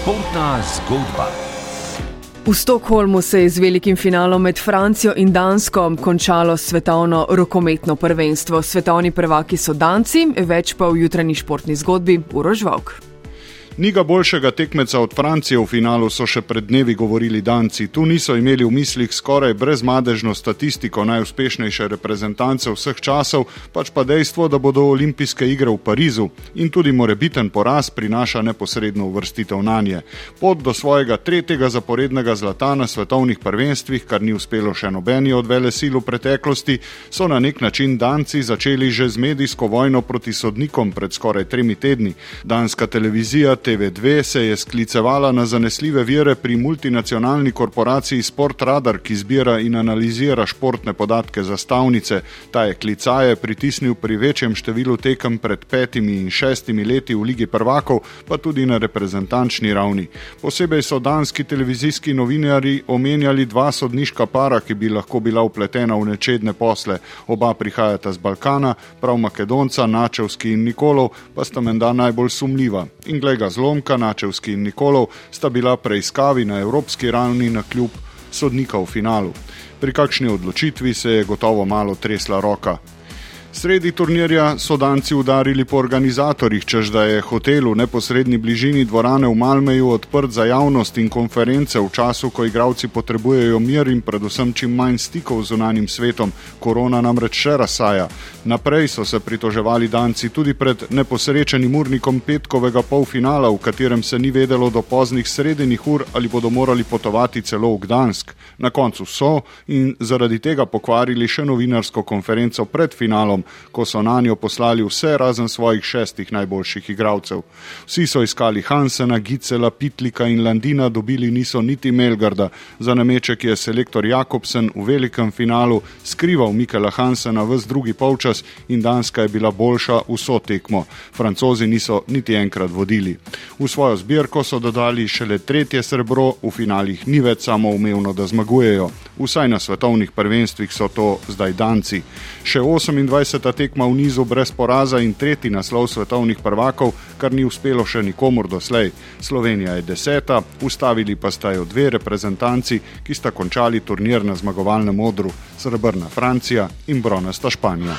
Športna zgodba. V Stokholmu se je z velikim finalom med Francijo in Dansko končalo svetovno rokometno prvenstvo. Svetovni prvaki so Danci, več pa v jutranji športni zgodbi Urožvalk. Ni ga boljšega tekmeca od Francije v finalu, so še pred dnevi govorili Danci. Tu niso imeli v mislih skoraj brezmadežno statistiko najuspešnejše reprezentance vseh časov, pač pa dejstvo, da bodo olimpijske igre v Parizu in tudi morebiten poraz prinaša neposredno uvrstitev na nje. Pot do svojega tretjega zaporednega zlata na svetovnih prvenstvih, kar ni uspelo še nobeni od vele sil v preteklosti, so na nek način Danci začeli že z medijsko vojno proti sodnikom pred skoraj tremi tedni. Danska televizija TV2 se je sklicevala na zanesljive vire pri multinacionalni korporaciji Sport Radar, ki zbira in analizira športne podatke za stavnice. Ta je klicaje pritisnil pri večjem številu tekem pred petimi in šestimi leti v Ligi prvakov, pa tudi na reprezentančni ravni. Posebej so danski televizijski novinari omenjali dva sodniška para, ki bi lahko bila upletena v nečedne posle. Oba prihajata z Balkana, prav Makedonca, Načevski in Nikolov, pa sta menda najbolj sumljiva. In glej ga zlomka, Načevski in Nikolov sta bila preiskavi na evropski ravni na kljub sodnika v finalu. Pri kakšni odločitvi se je gotovo malo tresla roka. Sredi turnirja so danci udarili po organizatorjih, čež da je hotel v neposrednji bližini dvorane v Malmeju odprt za javnost in konference v času, ko igravci potrebujejo mir in predvsem čim manj stikov z zunanjim svetom. Korona namreč še razsaja. Naprej so se pritoževali danci tudi pred neposrečenim urnikom petkovega polfinala, v katerem se ni vedelo do poznih srednjih ur ali bodo morali potovati celo v Gdansk. Na koncu so in zaradi tega pokvarili še novinarsko konferenco pred finalom ko so na njo poslali vse razen svojih šestih najboljših igralcev. Vsi so iskali Hansena, Gicela, Pitlika in Landina, dobili niso niti Melgarda. Za nameček je selektor Jakobsen v velikem finalu skrival Mikela Hansena v drugi polčas in Danska je bila boljša vso tekmo. Francozi niso niti enkrat vodili. V svojo zbirko so dodali šele tretje srebro, v finalih ni več samo umevno, da zmagujejo. Vsaj na svetovnih prvenstvih so to zdaj Danci. Še 28 20. tekma v nizu brez poraza in tretji naslov svetovnih prvakov, kar ni uspelo še nikomor doslej. Slovenija je deseta, ustavili pa sta jo dve reprezentanci, ki sta končali turnir na zmagovalnem odru: Srebrna Francija in Bronasta Španija.